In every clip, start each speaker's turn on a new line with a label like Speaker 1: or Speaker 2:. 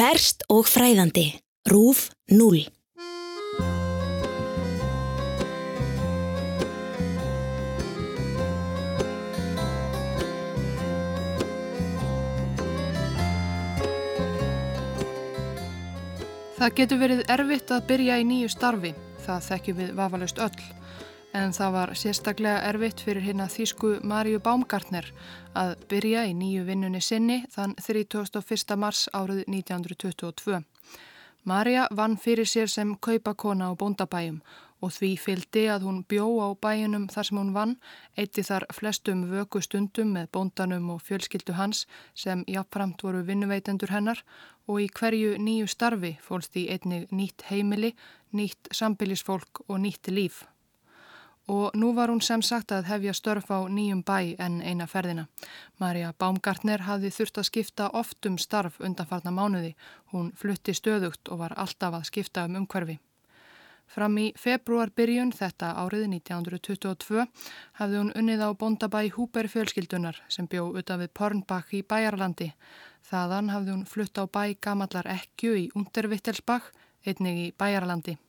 Speaker 1: Ferst og fræðandi. Rúf 0.
Speaker 2: Það getur verið erfitt að byrja í nýju starfi, það þekkjum við vafalust öll. En það var sérstaklega erfitt fyrir hérna þýsku Marju Baumgartner að byrja í nýju vinnunni sinni þann 31. mars árið 1922. Marja vann fyrir sér sem kaupakona á bóndabæjum og því fyldi að hún bjó á bæjunum þar sem hún vann, eitti þar flestum vöku stundum með bóndanum og fjölskyldu hans sem jáfnframt voru vinnuveitendur hennar og í hverju nýju starfi fólst í einnig nýtt heimili, nýtt sambilisfólk og nýtt líf. Og nú var hún sem sagt að hefja störf á nýjum bæ en eina ferðina. Marja Baumgartner hafði þurft að skipta oft um starf undanfarnar mánuði. Hún flutti stöðugt og var alltaf að skipta um umhverfi. Fram í februar byrjun þetta árið 1922 hafði hún unnið á bondabæ Húber fjölskyldunar sem bjó utaf við Pornbach í Bæjarlandi. Þaðan hafði hún flutt á bæ Gamallar Ekkju í Untervittelsbach, einnig í Bæjarlandi.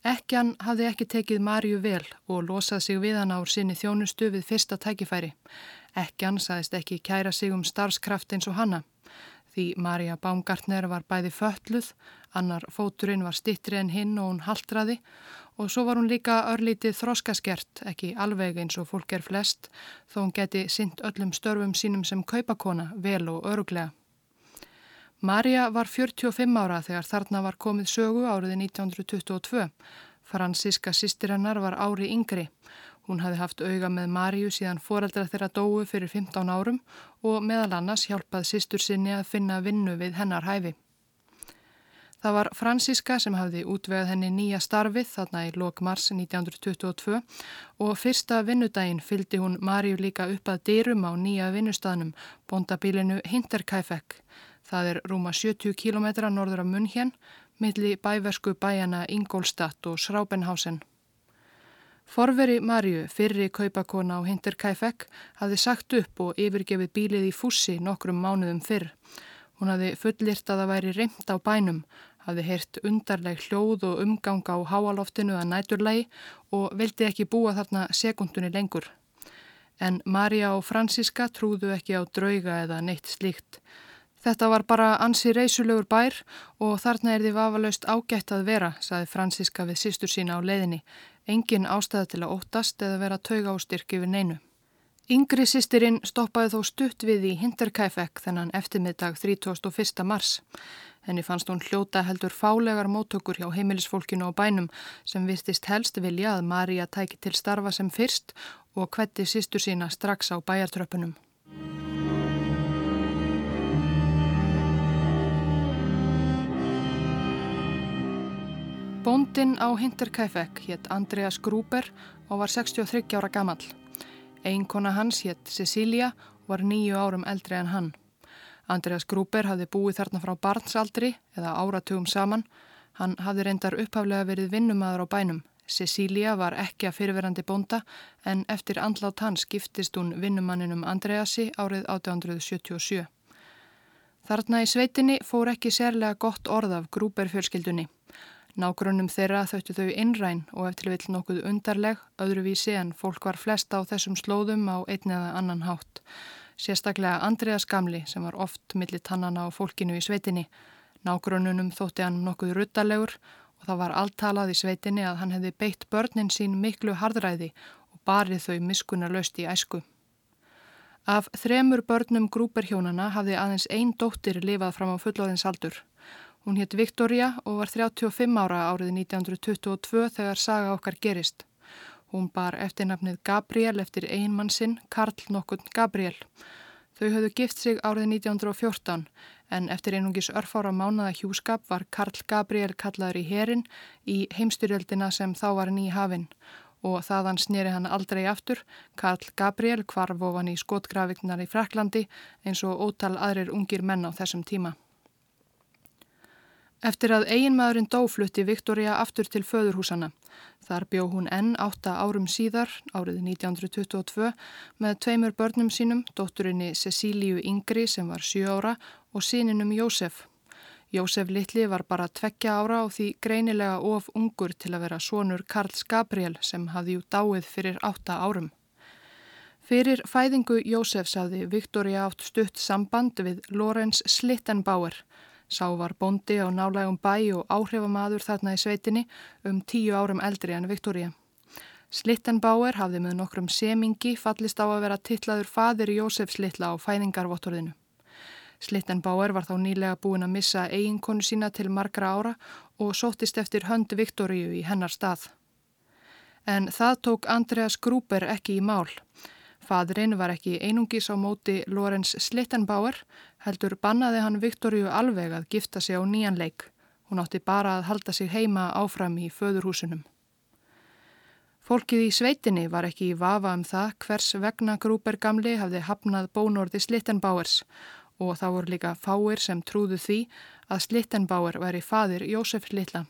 Speaker 2: Ekkjan hafði ekki tekið Marju vel og losað sig við hann ár sinni þjónustu við fyrsta tækifæri. Ekkjan saðist ekki kæra sig um starfskraft eins og hanna. Því Marja Baumgartner var bæði fölluð, annar fóturinn var stittri en hinn og hún haldraði og svo var hún líka örlítið þróskaskert, ekki alveg eins og fólk er flest, þó hún geti synt öllum störfum sínum sem kaupakona, vel og öruglega. Marja var 45 ára þegar þarna var komið sögu árið 1922. Franziska sýstir hennar var ári yngri. Hún hafi haft auga með Marju síðan foreldra þeirra dóu fyrir 15 árum og meðal annars hjálpað sýstur sinni að finna vinnu við hennar hæfi. Það var Franziska sem hafði útvegað henni nýja starfið þarna í lok mars 1922 og fyrsta vinnudaginn fyldi hún Marju líka upp að dyrum á nýja vinnustafnum, bondabilinu Hinterkaifek. Það er rúma 70 km norður af Munhjen, milli bæversku bæjana Ingolstadt og Schrábenhausen. Forveri Marju, fyrri kaupakona á Hinterkaifek, hafði sagt upp og yfirgefið bílið í fússi nokkrum mánuðum fyrr. Hún hafði fullirt að það væri reymt á bænum, hafði heyrt undarleg hljóð og umganga á háaloftinu að næturlegi og vildi ekki búa þarna sekundunni lengur. En Marja og Franziska trúðu ekki á drauga eða neitt slíkt. Þetta var bara ansi reysulegur bær og þarna er því vafalaust ágætt að vera, saði Franziska við sístur sína á leiðinni. Engin ástæða til að óttast eða vera tauga á styrki við neinu. Yngri sýstirinn stoppaði þó stutt við í Hinterkaifek þennan eftirmiddag 31. mars. Henni fannst hún hljóta heldur fálegar móttökur hjá heimilisfólkinu á bænum sem virtist helst vilja að Marja tæki til starfa sem fyrst og hvetti sýstur sína strax á bæjartröpunum. Bóndin á Hinterkaifek hétt Andreas Gruber og var 63 ára gammal. Einkona hans hétt Cecilia og var nýju árum eldri en hann. Andreas Gruber hafði búið þarna frá barnsaldri eða áratugum saman. Hann hafði reyndar upphaflega verið vinnumadur á bænum. Cecilia var ekki að fyrirverandi bónda en eftir andlátt hans giftist hún vinnumanninum Andreasi árið 1877. Þarna í sveitinni fór ekki sérlega gott orð af Gruber fjölskyldunni. Nágrunum þeirra þauðtu þau innræn og eftir vill nokkuð undarleg, öðruvísi en fólk var flesta á þessum slóðum á einn eða annan hátt. Sérstaklega Andreas Gamli sem var oft millir tannana á fólkinu í sveitinni. Nágrununum þótti hann nokkuð ruttalegur og það var alltalað í sveitinni að hann hefði beitt börnin sín miklu hardræði og barið þau miskunna löst í æsku. Af þremur börnum grúperhjónana hafði aðeins einn dóttir lifað fram á fullóðins aldur. Hún hétt Viktoria og var 35 ára árið 1922 þegar saga okkar gerist. Hún bar eftirnafnið Gabriel eftir einmann sinn, Karl nokkund Gabriel. Þau höfðu gift sig árið 1914 en eftir einungis örfára mánaða hjúskap var Karl Gabriel kallaður í herin í heimstyrjöldina sem þá var ný hafinn og þaðan snýri hann aldrei aftur. Karl Gabriel kvarf ofan í skotgrafiknar í Fraklandi eins og ótal aðrir ungir menn á þessum tíma. Eftir að eiginmaðurinn dóflutti Viktoria aftur til föðurhúsana. Þar bjó hún enn átta árum síðar, árið 1922, með tveimur börnum sínum, dótturinni Cecíliu Yngri sem var 7 ára og síninum Jósef. Jósef Littli var bara tvekkja ára og því greinilega of ungur til að vera sonur Karls Gabriel sem hafði jú dáið fyrir átta árum. Fyrir fæðingu Jósefs hafði Viktoria átt stutt samband við Lorenz Slittenbauer. Sá var bondi á nálægum bæ og áhrifamadur þarna í sveitinni um tíu árum eldri en Viktoria. Slittenbauer hafði með nokkrum semingi fallist á að vera tillaður fadir Jósefs Littla á fæðingarvottorðinu. Slittenbauer var þá nýlega búin að missa eiginkonu sína til margra ára og sóttist eftir hönd Viktoríu í hennar stað. En það tók Andreas Gruber ekki í mál. Fadrin var ekki einungis á móti Lorenz Slittenbauer, heldur bannaði hann Viktoríu alveg að gifta sig á nýjan leik. Hún átti bara að halda sig heima áfram í föðurhúsunum. Fólkið í sveitinni var ekki í vafa um það hvers vegna Gruber gamli hafði hafnað bónordi Slittenbauers og þá voru líka fáir sem trúðu því að Slittenbauer væri fadir Jósef Littla.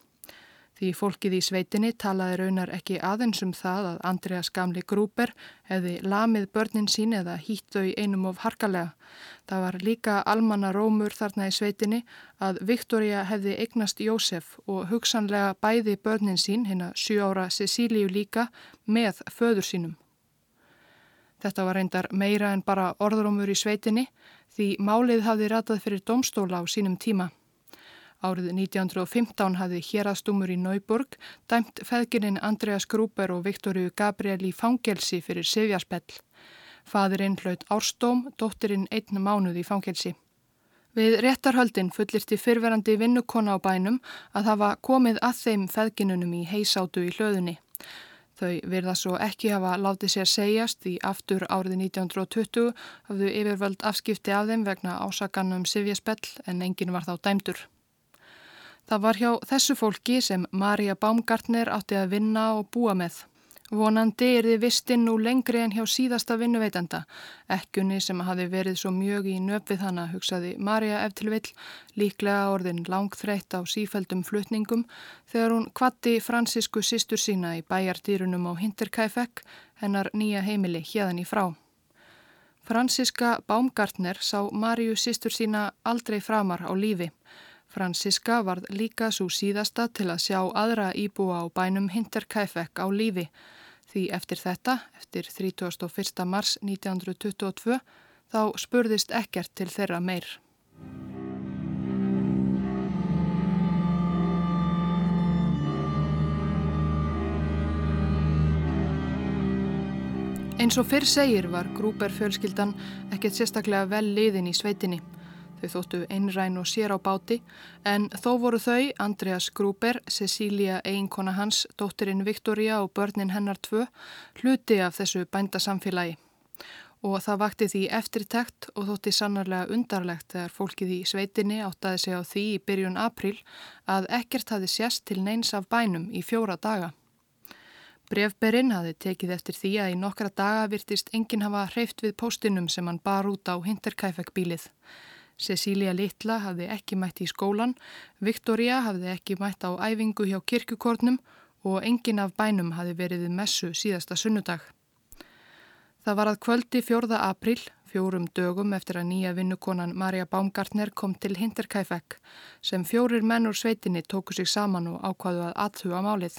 Speaker 2: Því fólkið í sveitinni talaði raunar ekki aðeins um það að Andreas gamli grúper hefði lamið börnin sín eða hýtt þau einum of harkalega. Það var líka almanna rómur þarna í sveitinni að Viktoria hefði eignast Jósef og hugsanlega bæði börnin sín, hérna 7 ára Cecíliu líka, með föður sínum. Þetta var reyndar meira en bara orðrómur í sveitinni því málið hafði ratað fyrir domstóla á sínum tíma. Árið 1915 hafði hérastúmur í Nauburg dæmt feðgininn Andreas Gruber og Viktoríu Gabriel í fangelsi fyrir Sivjarspell. Fadurinn hlaut árstóm, dóttirinn einn mánuð í fangelsi. Við réttarhöldin fullirti fyrverandi vinnukona á bænum að hafa komið að þeim feðginunum í heisátu í hlöðunni. Þau virða svo ekki hafa látið sér segjast því aftur árið 1920 hafðu yfirvöld afskipti af þeim vegna ásakanum Sivjaspell en enginn var þá dæmdur. Það var hjá þessu fólki sem Marja Baumgartner átti að vinna og búa með. Vonandi er þið vistinn nú lengri en hjá síðasta vinnuveitenda. Ekkunni sem hafi verið svo mjög í nöfið hana, hugsaði Marja eftir vill, líklega orðin langþreytt á sífældum flutningum þegar hún kvatti fransisku sýstur sína í bæjardýrunum á Hinterkaifek, hennar nýja heimili hérðan í frá. Fransiska Baumgartner sá Marju sýstur sína aldrei framar á lífi. Fransiska varð líka svo síðasta til að sjá aðra íbúa á bænum Hinterkaifek á lífi Því eftir þetta, eftir 31. mars 1922, þá spurðist ekkert til þeirra meir. Eins og fyrr segir var grúper fjölskyldan ekkert sérstaklega vel liðin í sveitinni. Þau þóttu einræn og sér á báti en þó voru þau, Andreas Gruber, Cecilia eiginkona hans, dóttirinn Viktoria og börnin hennar tvö, hluti af þessu bændasamfélagi. Og það vakti því eftirtækt og þótti sannarlega undarlegt þegar fólkið í sveitinni áttaði sig á því í byrjun april að ekkert hafi sérst til neins af bænum í fjóra daga. Brefberinn hafi tekið eftir því að í nokkra daga virtist enginn hafa hreift við póstinum sem hann bar út á Hinterkaifek-bílið. Cecilia Littla hafði ekki mætt í skólan, Viktoria hafði ekki mætt á æfingu hjá kirkukornum og engin af bænum hafði verið við messu síðasta sunnudag. Það var að kvöldi 4. april, fjórum dögum eftir að nýja vinnukonan Marja Baumgartner kom til Hinterkaifek sem fjórir menn úr sveitinni tóku sig saman og ákvaðu að aðhuga málið.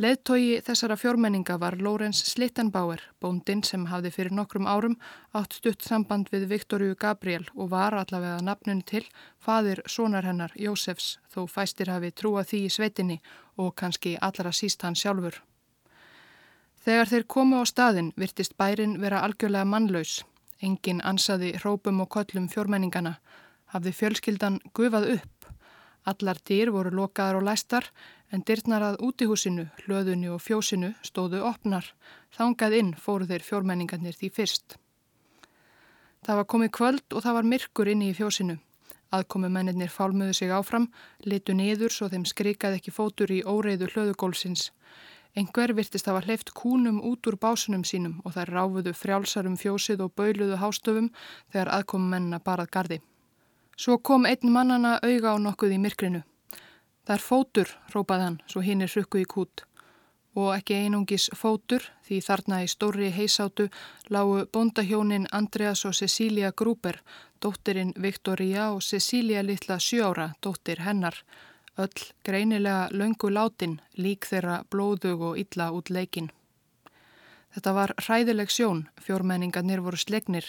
Speaker 2: Leðtogi þessara fjórmenninga var Lorenz Slittenbauer, bóndin sem hafði fyrir nokkrum árum átt stutt samband við Viktoríu Gabriel og var allavega nafnun til fadir sonar hennar Jósefs þó fæstir hafi trúa því í svetinni og kannski allra síst hann sjálfur. Þegar þeir komu á staðin virtist bærin vera algjörlega mannlaus. Engin ansaði hrópum og kollum fjórmenningana. Hafði fjölskyldan gufað upp. Allar dýr voru lokaðar og læstar en dyrnar að útihúsinu, hlöðunu og fjósinu stóðu opnar. Þangað inn fóru þeir fjórmenningarnir því fyrst. Það var komið kvöld og það var myrkur inni í fjósinu. Aðkomi mennir fálmuðu sig áfram, litu niður svo þeim skrikaði ekki fótur í óreiðu hlöðugólsins. Engver virtist hafa hleyft kúnum út úr básunum sínum og þær ráfuðu frjálsarum fjósið og bauluðu hástöfum þegar aðkomi mennina barað gardi. Svo kom einn mannana auga á nokkuð í myrkrinu. Það er fótur, rópaði hann, svo hinn er hrukku í kút. Og ekki einungis fótur því þarna í stóri heisátu lágu bondahjónin Andreas og Cecilia Gruber, dóttirinn Viktoria og Cecilia litla sjóra, dóttir hennar. Öll greinilega löngu látin, lík þeirra blóðug og illa út leikin. Þetta var hræðileg sjón, fjórmenningarnir voru slegnir.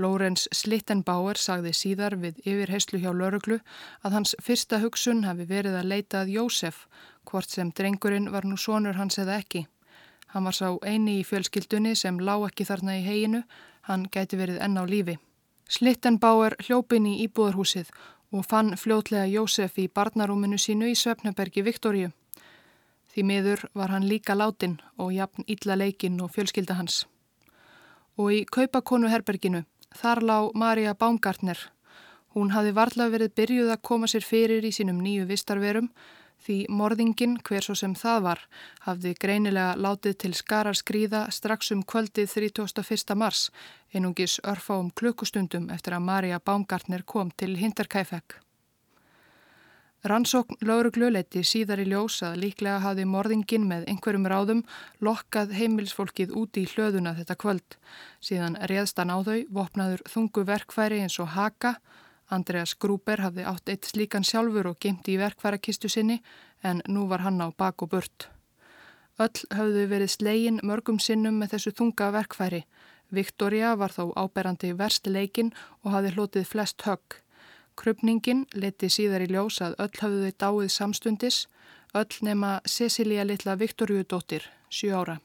Speaker 2: Lórenz Slittenbauer sagði síðar við yfirheyslu hjá Löruglu að hans fyrsta hugsun hafi verið að leita að Jósef, hvort sem drengurinn var nú sonur hans eða ekki. Hann var sá eini í fjölskyldunni sem lá ekki þarna í heginu, hann gæti verið enn á lífi. Slittenbauer hljópin í íbúðarhúsið og fann fljótlega Jósef í barnarúminu sínu í Svefnabergi Viktoríu. Því miður var hann líka látin og jafn illa leikinn og fjölskylda hans. Og í kaupakonu herberginu, þar lág Marja Baumgartner. Hún hafi varlega verið byrjuð að koma sér fyrir í sínum nýju vistarverum því morðingin, hver svo sem það var, hafði greinilega látið til skarar skrýða strax um kvöldið 31. mars, einungis örfa um klukkustundum eftir að Marja Baumgartner kom til Hinterkaifek. Rannsókn lauruglu leiti síðar í ljós að líklega hafði morðingin með einhverjum ráðum lokkað heimilsfólkið úti í hlöðuna þetta kvöld. Síðan réðstan á þau, vopnaður þungu verkfæri eins og haka. Andreas Gruber hafði átt eitt slíkan sjálfur og gemti í verkfærakistu sinni en nú var hann á bak og burt. Öll hafðu verið slegin mörgum sinnum með þessu þunga verkfæri. Viktoria var þó áberandi verst leikin og hafði hlotið flest högg. Krupningin leti síðar í ljós að öll hafðu þau dáið samstundis, öll nema Cecilia litla Viktorjudóttir, 7 ára.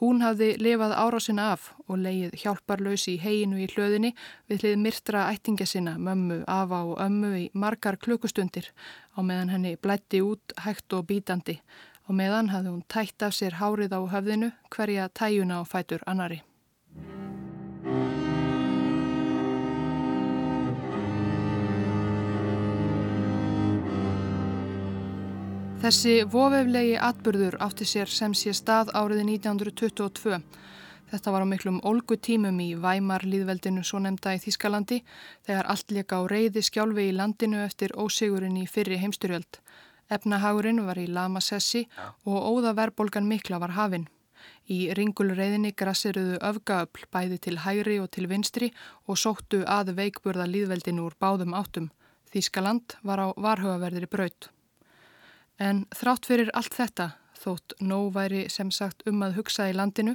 Speaker 2: Hún hafði lifað árásina af og leið hjálparlaus í heginu í hlöðinni við hlið myrtra ættinga sinna, mömmu, afa og ömmu í margar klukkustundir á meðan henni blætti út hægt og bítandi. Á meðan hafði hún tætt af sér hárið á höfðinu hverja tæjuna á fætur annari. Þessi vofeflegi atbyrður átti sér sem sé stað árið 1922. Þetta var á miklum olgu tímum í Væmar líðveldinu svo nefnda í Þískalandi þegar allt leka á reyði skjálfi í landinu eftir ósigurinn í fyrri heimstyrjöld. Efnahagurinn var í lamasessi og óða verbolgan mikla var hafinn. Í ringulreiðinni grassiruðu öfgaöfl bæði til hægri og til vinstri og sóttu að veikburða líðveldinu úr báðum áttum. Þískaland var á varhugaverðri braut. En þrátt fyrir allt þetta, þótt nóg væri sem sagt um að hugsa í landinu,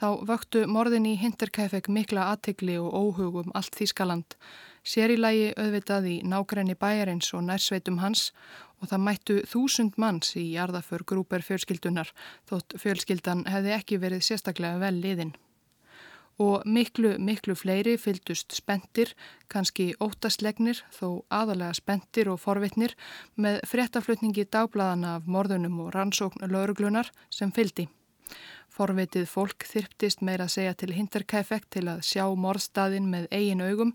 Speaker 2: þá vöktu morðin í Hinterkaifek mikla aðtegli og óhugum allt Þískaland. Sér í lagi auðvitað í nákrenni bæjarins og nærsveitum hans og það mættu þúsund manns í jarðaför grúper fjölskyldunar, þótt fjölskyldan hefði ekki verið sérstaklega vel liðinn og miklu, miklu fleiri fyldust spendir, kannski óttaslegnir, þó aðalega spendir og forvitnir með fréttaflutningi dagbladana af morðunum og rannsókn lauruglunar sem fyldi. Forvitið fólk þyrptist meira að segja til hinterkæfekt til að sjá morðstaðin með eigin augum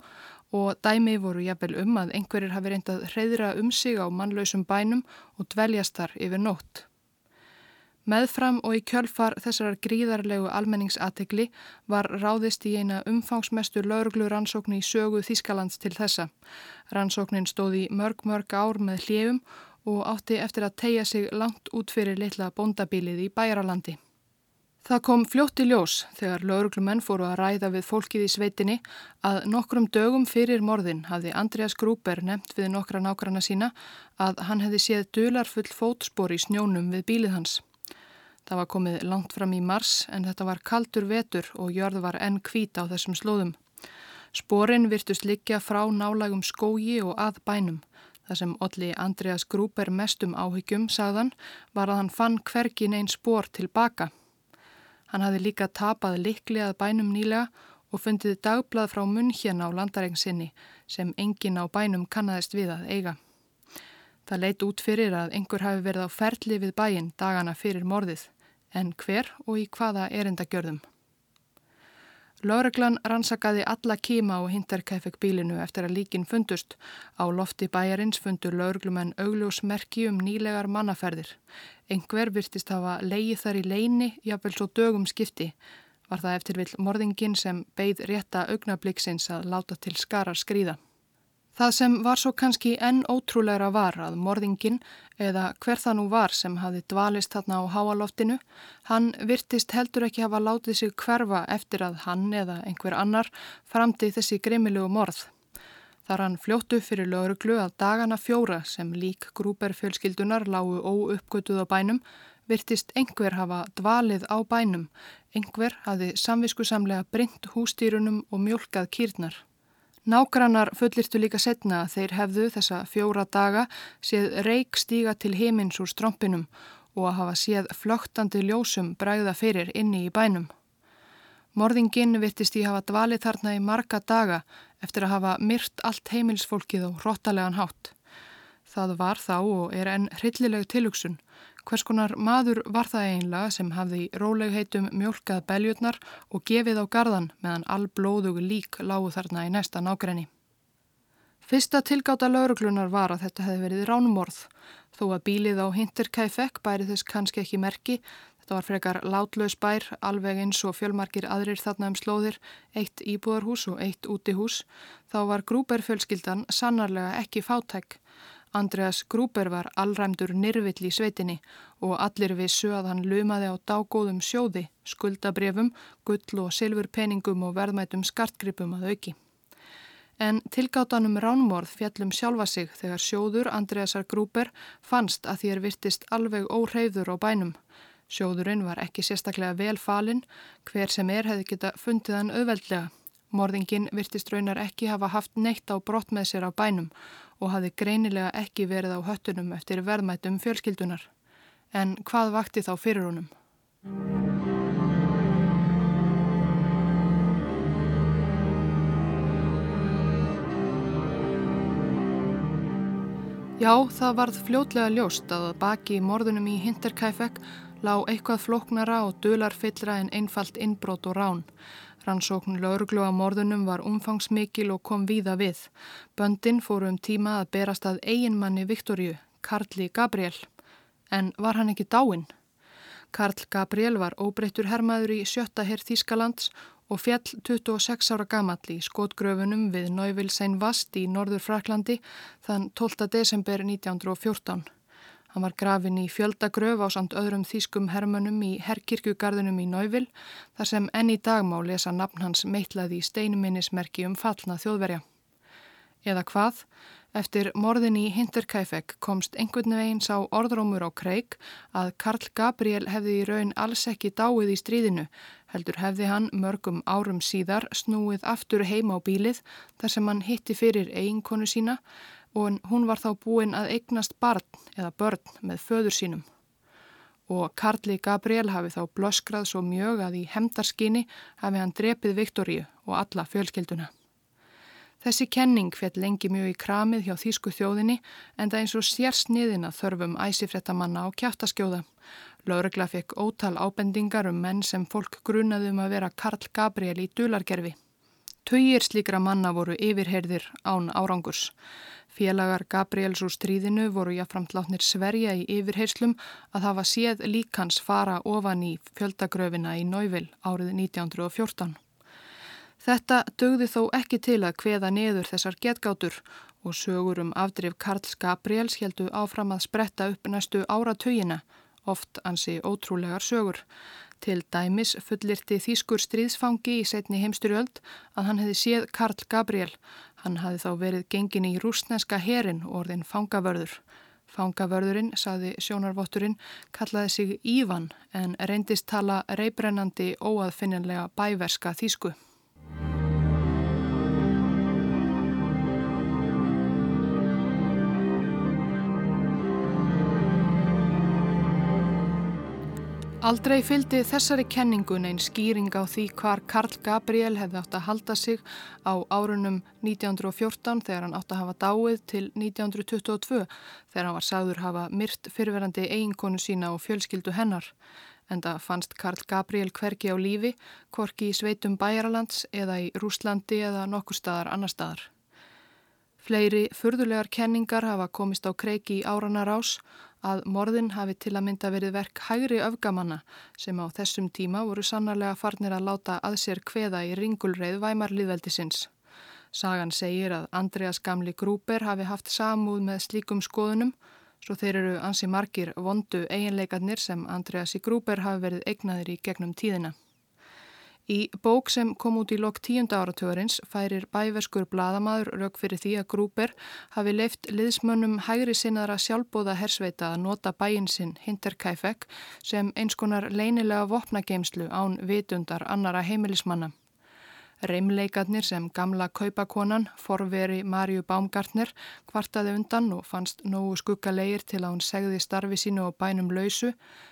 Speaker 2: og dæmi voru jafnvel um að einhverjir hafi reyndað hreyðra um sig á mannlausum bænum og dveljast þar yfir nótt. Meðfram og í kjölfar þessar gríðarlegu almenningsategli var ráðist í eina umfangsmestu lauruglu rannsóknu í sögu Þískalands til þessa. Rannsóknin stóði mörg mörg ár með hljefum og átti eftir að tegja sig langt út fyrir litla bondabilið í Bæjaralandi. Það kom fljótt í ljós þegar lauruglumenn fóru að ræða við fólkið í sveitinni að nokkrum dögum fyrir morðin hafði Andreas Gruber nefnt við nokkra nákvæmna sína að hann hefði séð dularfull fótspor í snjónum við bílið hans. Það var komið langt fram í mars en þetta var kaldur vetur og jörð var enn kvít á þessum slóðum. Sporin virtust liggja frá nálagum skógi og að bænum. Það sem Olli Andreas Grúper mestum áhyggjum, sagðan, var að hann fann hvergin einn spór tilbaka. Hann hafi líka tapað likli að bænum nýlega og fundið dagblad frá munn hérna á landarengsinni sem engin á bænum kannadist við að eiga. Það leit út fyrir að einhver hafi verið á ferli við bæin dagana fyrir morðið, en hver og í hvaða erindagjörðum. Lóreglan rannsakaði alla kíma á hinterkæfek bílinu eftir að líkin fundust. Á lofti bæjarins fundur lóreglumenn augljósmerki um nýlegar mannaferðir. Engver virtist hafa leið þar í leini, jáfnvel svo dögum skipti. Var það eftir vill morðingin sem beigð rétta augnabliksins að láta til skarar skrýða. Það sem var svo kannski enn ótrúlegra var að morðingin eða hver það nú var sem hafi dvalist þarna á háaloftinu, hann virtist heldur ekki hafa látið sig hverfa eftir að hann eða einhver annar framti þessi greimilegu morð. Þar hann fljóttu fyrir lögurglu að dagana fjóra sem lík grúperfjölskyldunar lágu óuppgötuð á bænum virtist einhver hafa dvalið á bænum, einhver hafi samviskusamlega brynt hústýrunum og mjölkað kýrnar. Nágrannar fullirtu líka setna að þeir hefðu þessa fjóra daga séð reik stíga til heimins úr strómpinum og að hafa séð flögtandi ljósum bræða fyrir inni í bænum. Morðingin virtist í hafa dvalið þarna í marga daga eftir að hafa myrt allt heimilsfólkið og hróttalegan hátt. Það var þá og er enn hryllileg tilugsun Hvers konar maður var það einlega sem hafði rólegheitum mjölkað beljurnar og gefið á gardan meðan all blóðugu lík lágu þarna í næsta nágrenni. Fyrsta tilgáta lauruglunar var að þetta hefði verið ránumorð, þó að bílið á Hinterkaifek bæri þess kannski ekki merki, þetta var frekar látlaus bær, alveg eins og fjölmarkir aðrir þarna um slóðir, eitt íbúðarhús og eitt útihús, þá var grúberfjölskyldan sannarlega ekki fátæk, Andreas Grúber var allræmdur nyrvill í sveitinni og allir vissu að hann lumaði á dágóðum sjóði, skuldabrefum, gull og silfurpeningum og verðmætum skartgripum að auki. En tilgáttanum ránmorð fjallum sjálfa sig þegar sjóður Andreasar Grúber fannst að þér virtist alveg óhreyður á bænum. Sjóðurinn var ekki sérstaklega vel falinn, hver sem er hefði geta fundið hann auðveldlega. Morðingin virtist raunar ekki hafa haft neitt á brott með sér á bænum og hafi greinilega ekki verið á höttunum eftir verðmættum fjölskyldunar. En hvað vakti þá fyrir honum? Já, það varð fljótlega ljóst að baki morðunum í Hinterkaifek lág eitthvað flóknara og dularfyllra en einfalt innbrót og rán. Rannsókn lauruglu á morðunum var umfangsmikil og kom víða við. Böndin fóru um tíma að berast að eiginmanni Viktorju, Karli Gabriel. En var hann ekki dáinn? Karl Gabriel var óbreyttur hermaður í sjötta herr Þískalands og fjall 26 ára gamall í skotgröfunum við Neuvilsein Vast í Norður Fraklandi þann 12. desember 1914. Hann var grafin í fjöldagröf á samt öðrum þýskum hermönum í herrkirkjugarðunum í Náuvil þar sem enn í dag má lesa nafn hans meitlaði í steinuminnismerki um fallna þjóðverja. Eða hvað? Eftir morðin í Hinterkaifek komst einhvern veginn sá orðrómur á kreik að Karl Gabriel hefði í raun alls ekki dáið í stríðinu, heldur hefði hann mörgum árum síðar snúið aftur heima á bílið þar sem hann hitti fyrir eiginkonu sína og hún var þá búin að eignast barn eða börn með föður sínum. Og Karli Gabriel hafi þá blöskrað svo mjög að í hemdarskinni hafi hann drepið Viktoríu og alla fjölskelduna. Þessi kenning fell lengi mjög í kramið hjá Þýsku þjóðinni en það eins og sérsniðina þörfum æsifrættamanna á kjáttaskjóða. Láregla fekk ótal ábendingar um menn sem fólk grunaðum að vera Karl Gabriel í dulargerfi. Töyir slíkra manna voru yfirherðir án árangurs. Félagar Gabriels úr stríðinu voru jáfnframt látnir sverja í yfirheyslum að hafa séð líkans fara ofan í fjöldagröfina í Náuvil árið 1914. Þetta dögði þó ekki til að hveða neður þessar getgátur og sögur um afdrif Karls Gabriels heldu áfram að spretta upp næstu áratögina, oft ansi ótrúlegar sögur. Til dæmis fullirti þýskur stríðsfangi í setni heimsturjöld að hann hefði séð Karl Gabriel. Hann hafði þá verið gengin í rúsneska herin og orðin fangavörður. Fangavörðurinn, saði sjónarvotturinn, kallaði sig Ívan en reyndist tala reybrennandi óaðfinnilega bæverska þýsku. Aldrei fylgdi þessari kenningun einn skýring á því hvar Karl Gabriel hefði átt að halda sig á árunum 1914 þegar hann átt að hafa dáið til 1922 þegar hann var sagður hafa myrt fyrverandi eiginkonu sína og fjölskyldu hennar. En það fannst Karl Gabriel hverki á lífi, hvorki í sveitum Bæjaralands eða í Rúslandi eða nokkur staðar annar staðar. Fleiri furðulegar kenningar hafa komist á kreiki í áranar ás að morðin hafi til að mynda verið verk hægri öfgamanna sem á þessum tíma voru sannarlega farnir að láta að sér kveða í ringulreið væmarliðveldisins. Sagan segir að Andreas gamli Grúber hafi haft samúð með slíkum skoðunum svo þeir eru ansi margir vondu eiginleikarnir sem Andreas í Grúber hafi verið eignaðir í gegnum tíðina. Í bók sem kom út í lok tíunda áratugurins færir bæverskur bladamadur rauk fyrir því að Grúber hafi leift liðsmönnum hægri sinnaðra sjálfbóða hersveita að nota bæin sinn Hinterkaifek sem eins konar leinilega vopnageimslu án vitundar annara heimilismanna. Reymleikarnir sem gamla kaupakonan, forveri Marju Baumgartner, kvartaði undan og fannst nógu skuggalegir til að hún segði starfi sínu og bænum lausu,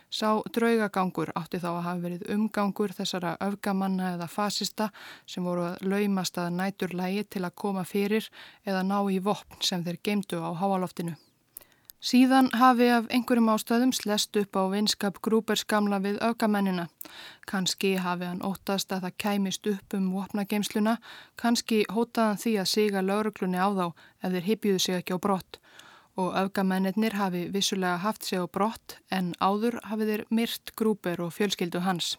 Speaker 2: sá draugagangur átti þá að hafa verið umgangur þessara öfgamanna eða fasista sem voru að laumast að næturlægi til að koma fyrir eða ná í vopn sem þeir geimdu á háaloftinu. Síðan hafi af einhverjum ástöðum slest upp á vinskap grúpers gamla við aukamennina. Kanski hafi hann óttast að það kæmist upp um vopnageimsluna, kanski hótaðan því að siga lauruglunni á þá ef þeir hypjuðu sig ekki á brott. Og aukamennir hafi vissulega haft sig á brott en áður hafi þeir myrt grúper og fjölskyldu hans.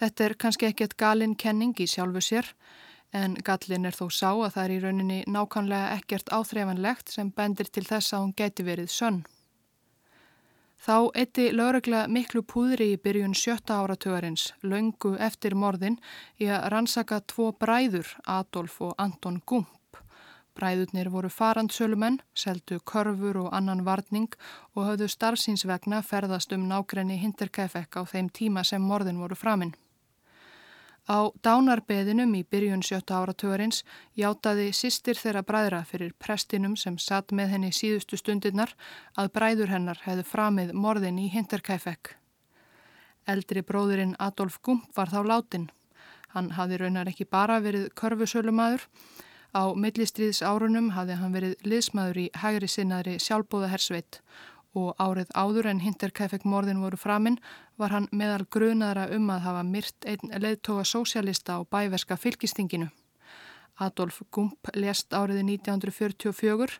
Speaker 2: Þetta er kannski ekkert galinn kenning í sjálfu sér, en gallin er þó sá að það er í rauninni nákvæmlega ekkert áþreifanlegt sem bendir til þess að hún geti verið sönn. Þá eitti lögregla miklu púðri í byrjun sjötta áratugarins, laungu eftir morðin, í að rannsaka tvo bræður, Adolf og Anton Gump. Bræðurnir voru farandsölumenn, seldu körfur og annan varning og höfðu starfsins vegna ferðast um nákrenni Hinterkaifek á þeim tíma sem morðin voru framinn. Á dánarbeðinum í byrjun sjötta áratugurins játaði sýstir þeirra bræðra fyrir prestinum sem satt með henni síðustu stundirnar að bræður hennar hefðu framið morðin í Hinterkaifek. Eldri bróðurinn Adolf Gump var þá látin. Hann hafði raunar ekki bara verið körfusölumadur. Á millistriðs árunum hafði hann verið liðsmaður í hægri sinnaðri sjálfbóðahersveit og árið áður en Hinterkaifek morðin voru framinn var hann meðal grunaðara um að hafa myrt einn leðtoga sósjalista á bæverska fylgistinginu. Adolf Gump lest árið 1944.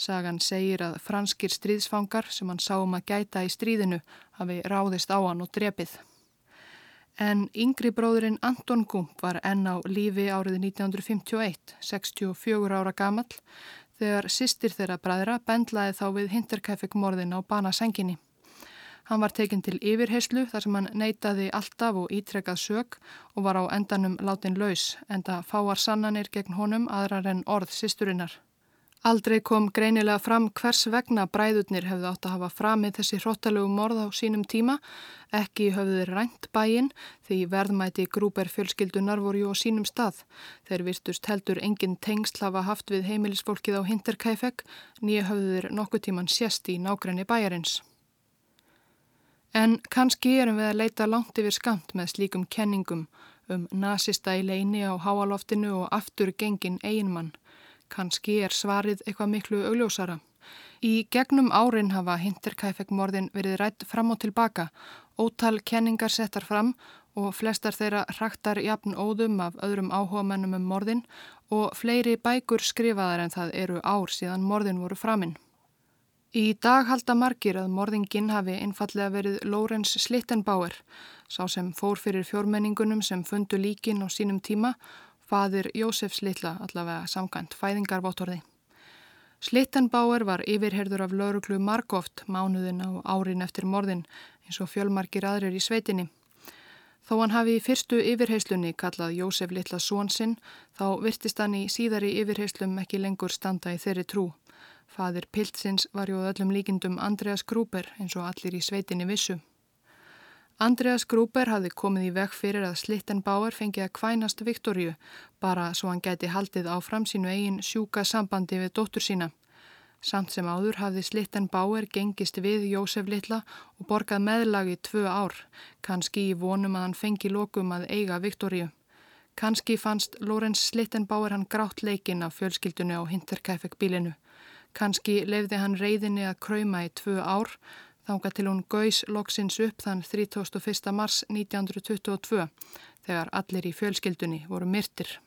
Speaker 2: Sagan segir að franskir stríðsfangar sem hann sá um að gæta í stríðinu hafi ráðist á hann og drepið. En yngri bróðurinn Anton Gump var enn á lífi árið 1951, 64 ára gamall, þegar sýstir þeirra bræðra bendlaði þá við Hinterkaifek morðin á banasenginni. Hann var tekinn til yfirheyslu þar sem hann neytaði alltaf og ítrekkað sög og var á endanum látin laus, enda fáar sannanir gegn honum aðrar en orð sýsturinnar. Aldrei kom greinilega fram hvers vegna bræðurnir hefðu átt að hafa framið þessi hróttalögu morð á sínum tíma, ekki höfðu rænt bæin því verðmæti grúper fjölskyldunar voru jú á sínum stað. Þeir virtust heldur engin tengsl hafa haft við heimilisfólkið á Hinterkaifek, nýja höfðu þeir nokkuð tíman sérst í nágræni bæjarins. En kannski erum við að leita langt yfir skamt með slíkum kenningum um nazista í leini á háaloftinu og aftur gengin eiginmann. Kanski er svarið eitthvað miklu augljósara. Í gegnum árin hafa Hinterkaifek-morðin verið rætt fram og tilbaka, ótal kenningar settar fram og flestar þeirra hraktar jafn óðum af öðrum áhuga mennum um morðin og fleiri bækur skrifaðar en það eru ár síðan morðin voru framinn. Í dag halda margir að morðingin hafi einfallega verið Lórens Slittenbauer, sá sem fór fyrir fjórmenningunum sem fundu líkin á sínum tíma fadir Jósefs Littla allavega samkvæmt fæðingarvottorði. Slittenbauer var yfirherður af lauruglu Markoft mánuðin á árin eftir morðin eins og fjölmarkir aðrir í sveitinni. Þó hann hafi í fyrstu yfirheyslunni kallað Jósef Littla Svonsinn þá virtist hann í síðari yfirheyslum ekki lengur standa í þeirri trú. Fadir Piltsins var jú öllum líkindum Andreas Grúper eins og allir í sveitinni vissu. Andreas Grúber hafði komið í veg fyrir að Slittenbauer fengi að kvænast Viktoríu bara svo hann gæti haldið áfram sínu eigin sjúka sambandi við dóttur sína. Samt sem áður hafði Slittenbauer gengist við Jósef Littla og borgað meðlagi tvö ár, kannski í vonum að hann fengi lokum að eiga Viktoríu. Kannski fannst Lorenz Slittenbauer hann grátt leikinn af fjölskyldunni á Hinterkaifek bílinu. Kannski lefði hann reyðinni að krauma í tvö ár þánga til hún gauðs loksins upp þann 31. mars 1922 þegar allir í fjölskyldunni voru myrtir.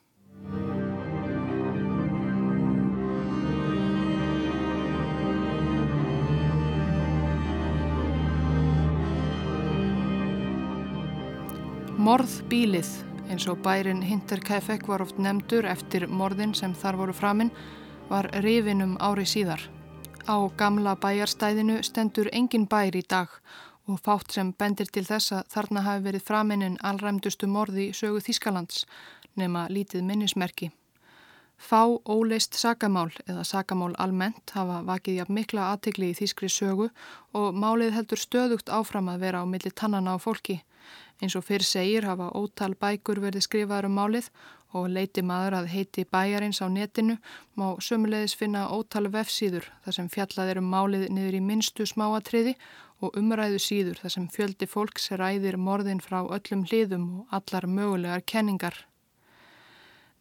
Speaker 2: Morð bílið eins og bærin Hinterkaifeck var oft nefndur eftir morðin sem þar voru framinn, var rifinum ári síðar. Á gamla bæjarstæðinu stendur engin bær í dag og fátt sem bendir til þess að þarna hafi verið framinin allræmdustu morði sögu Þískalands nema lítið minnismerki. Fá óleist sakamál eða sakamál almennt hafa vakið jafn mikla aðtikli í þýskri sögu og málið heldur stöðugt áfram að vera á milli tannana á fólki. Eins og fyrr segir hafa ótal bækur verið skrifaður um málið og leiti maður að heiti bæjarins á netinu má sömulegis finna ótal vefsíður þar sem fjallaðir um málið niður í minnstu smáatriði og umræðu síður þar sem fjöldi fólks ræðir morðin frá öllum hliðum og allar mögulegar kenningar.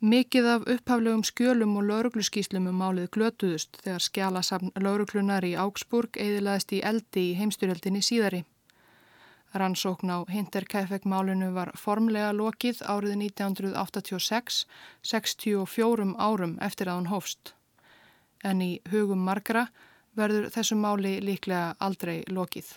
Speaker 2: Mikið af upphaflegum skjölum og laurugluskíslum um málið glötuðust þegar skjálasafn lauruglunar í Augsburg eðilaðist í eldi í heimstyrjöldinni síðari. Rannsókn á Hinterkaifeck málinu var formlega lokið árið 1986, 64 árum eftir að hann hófst. En í hugum margra verður þessu máli líklega aldrei lokið.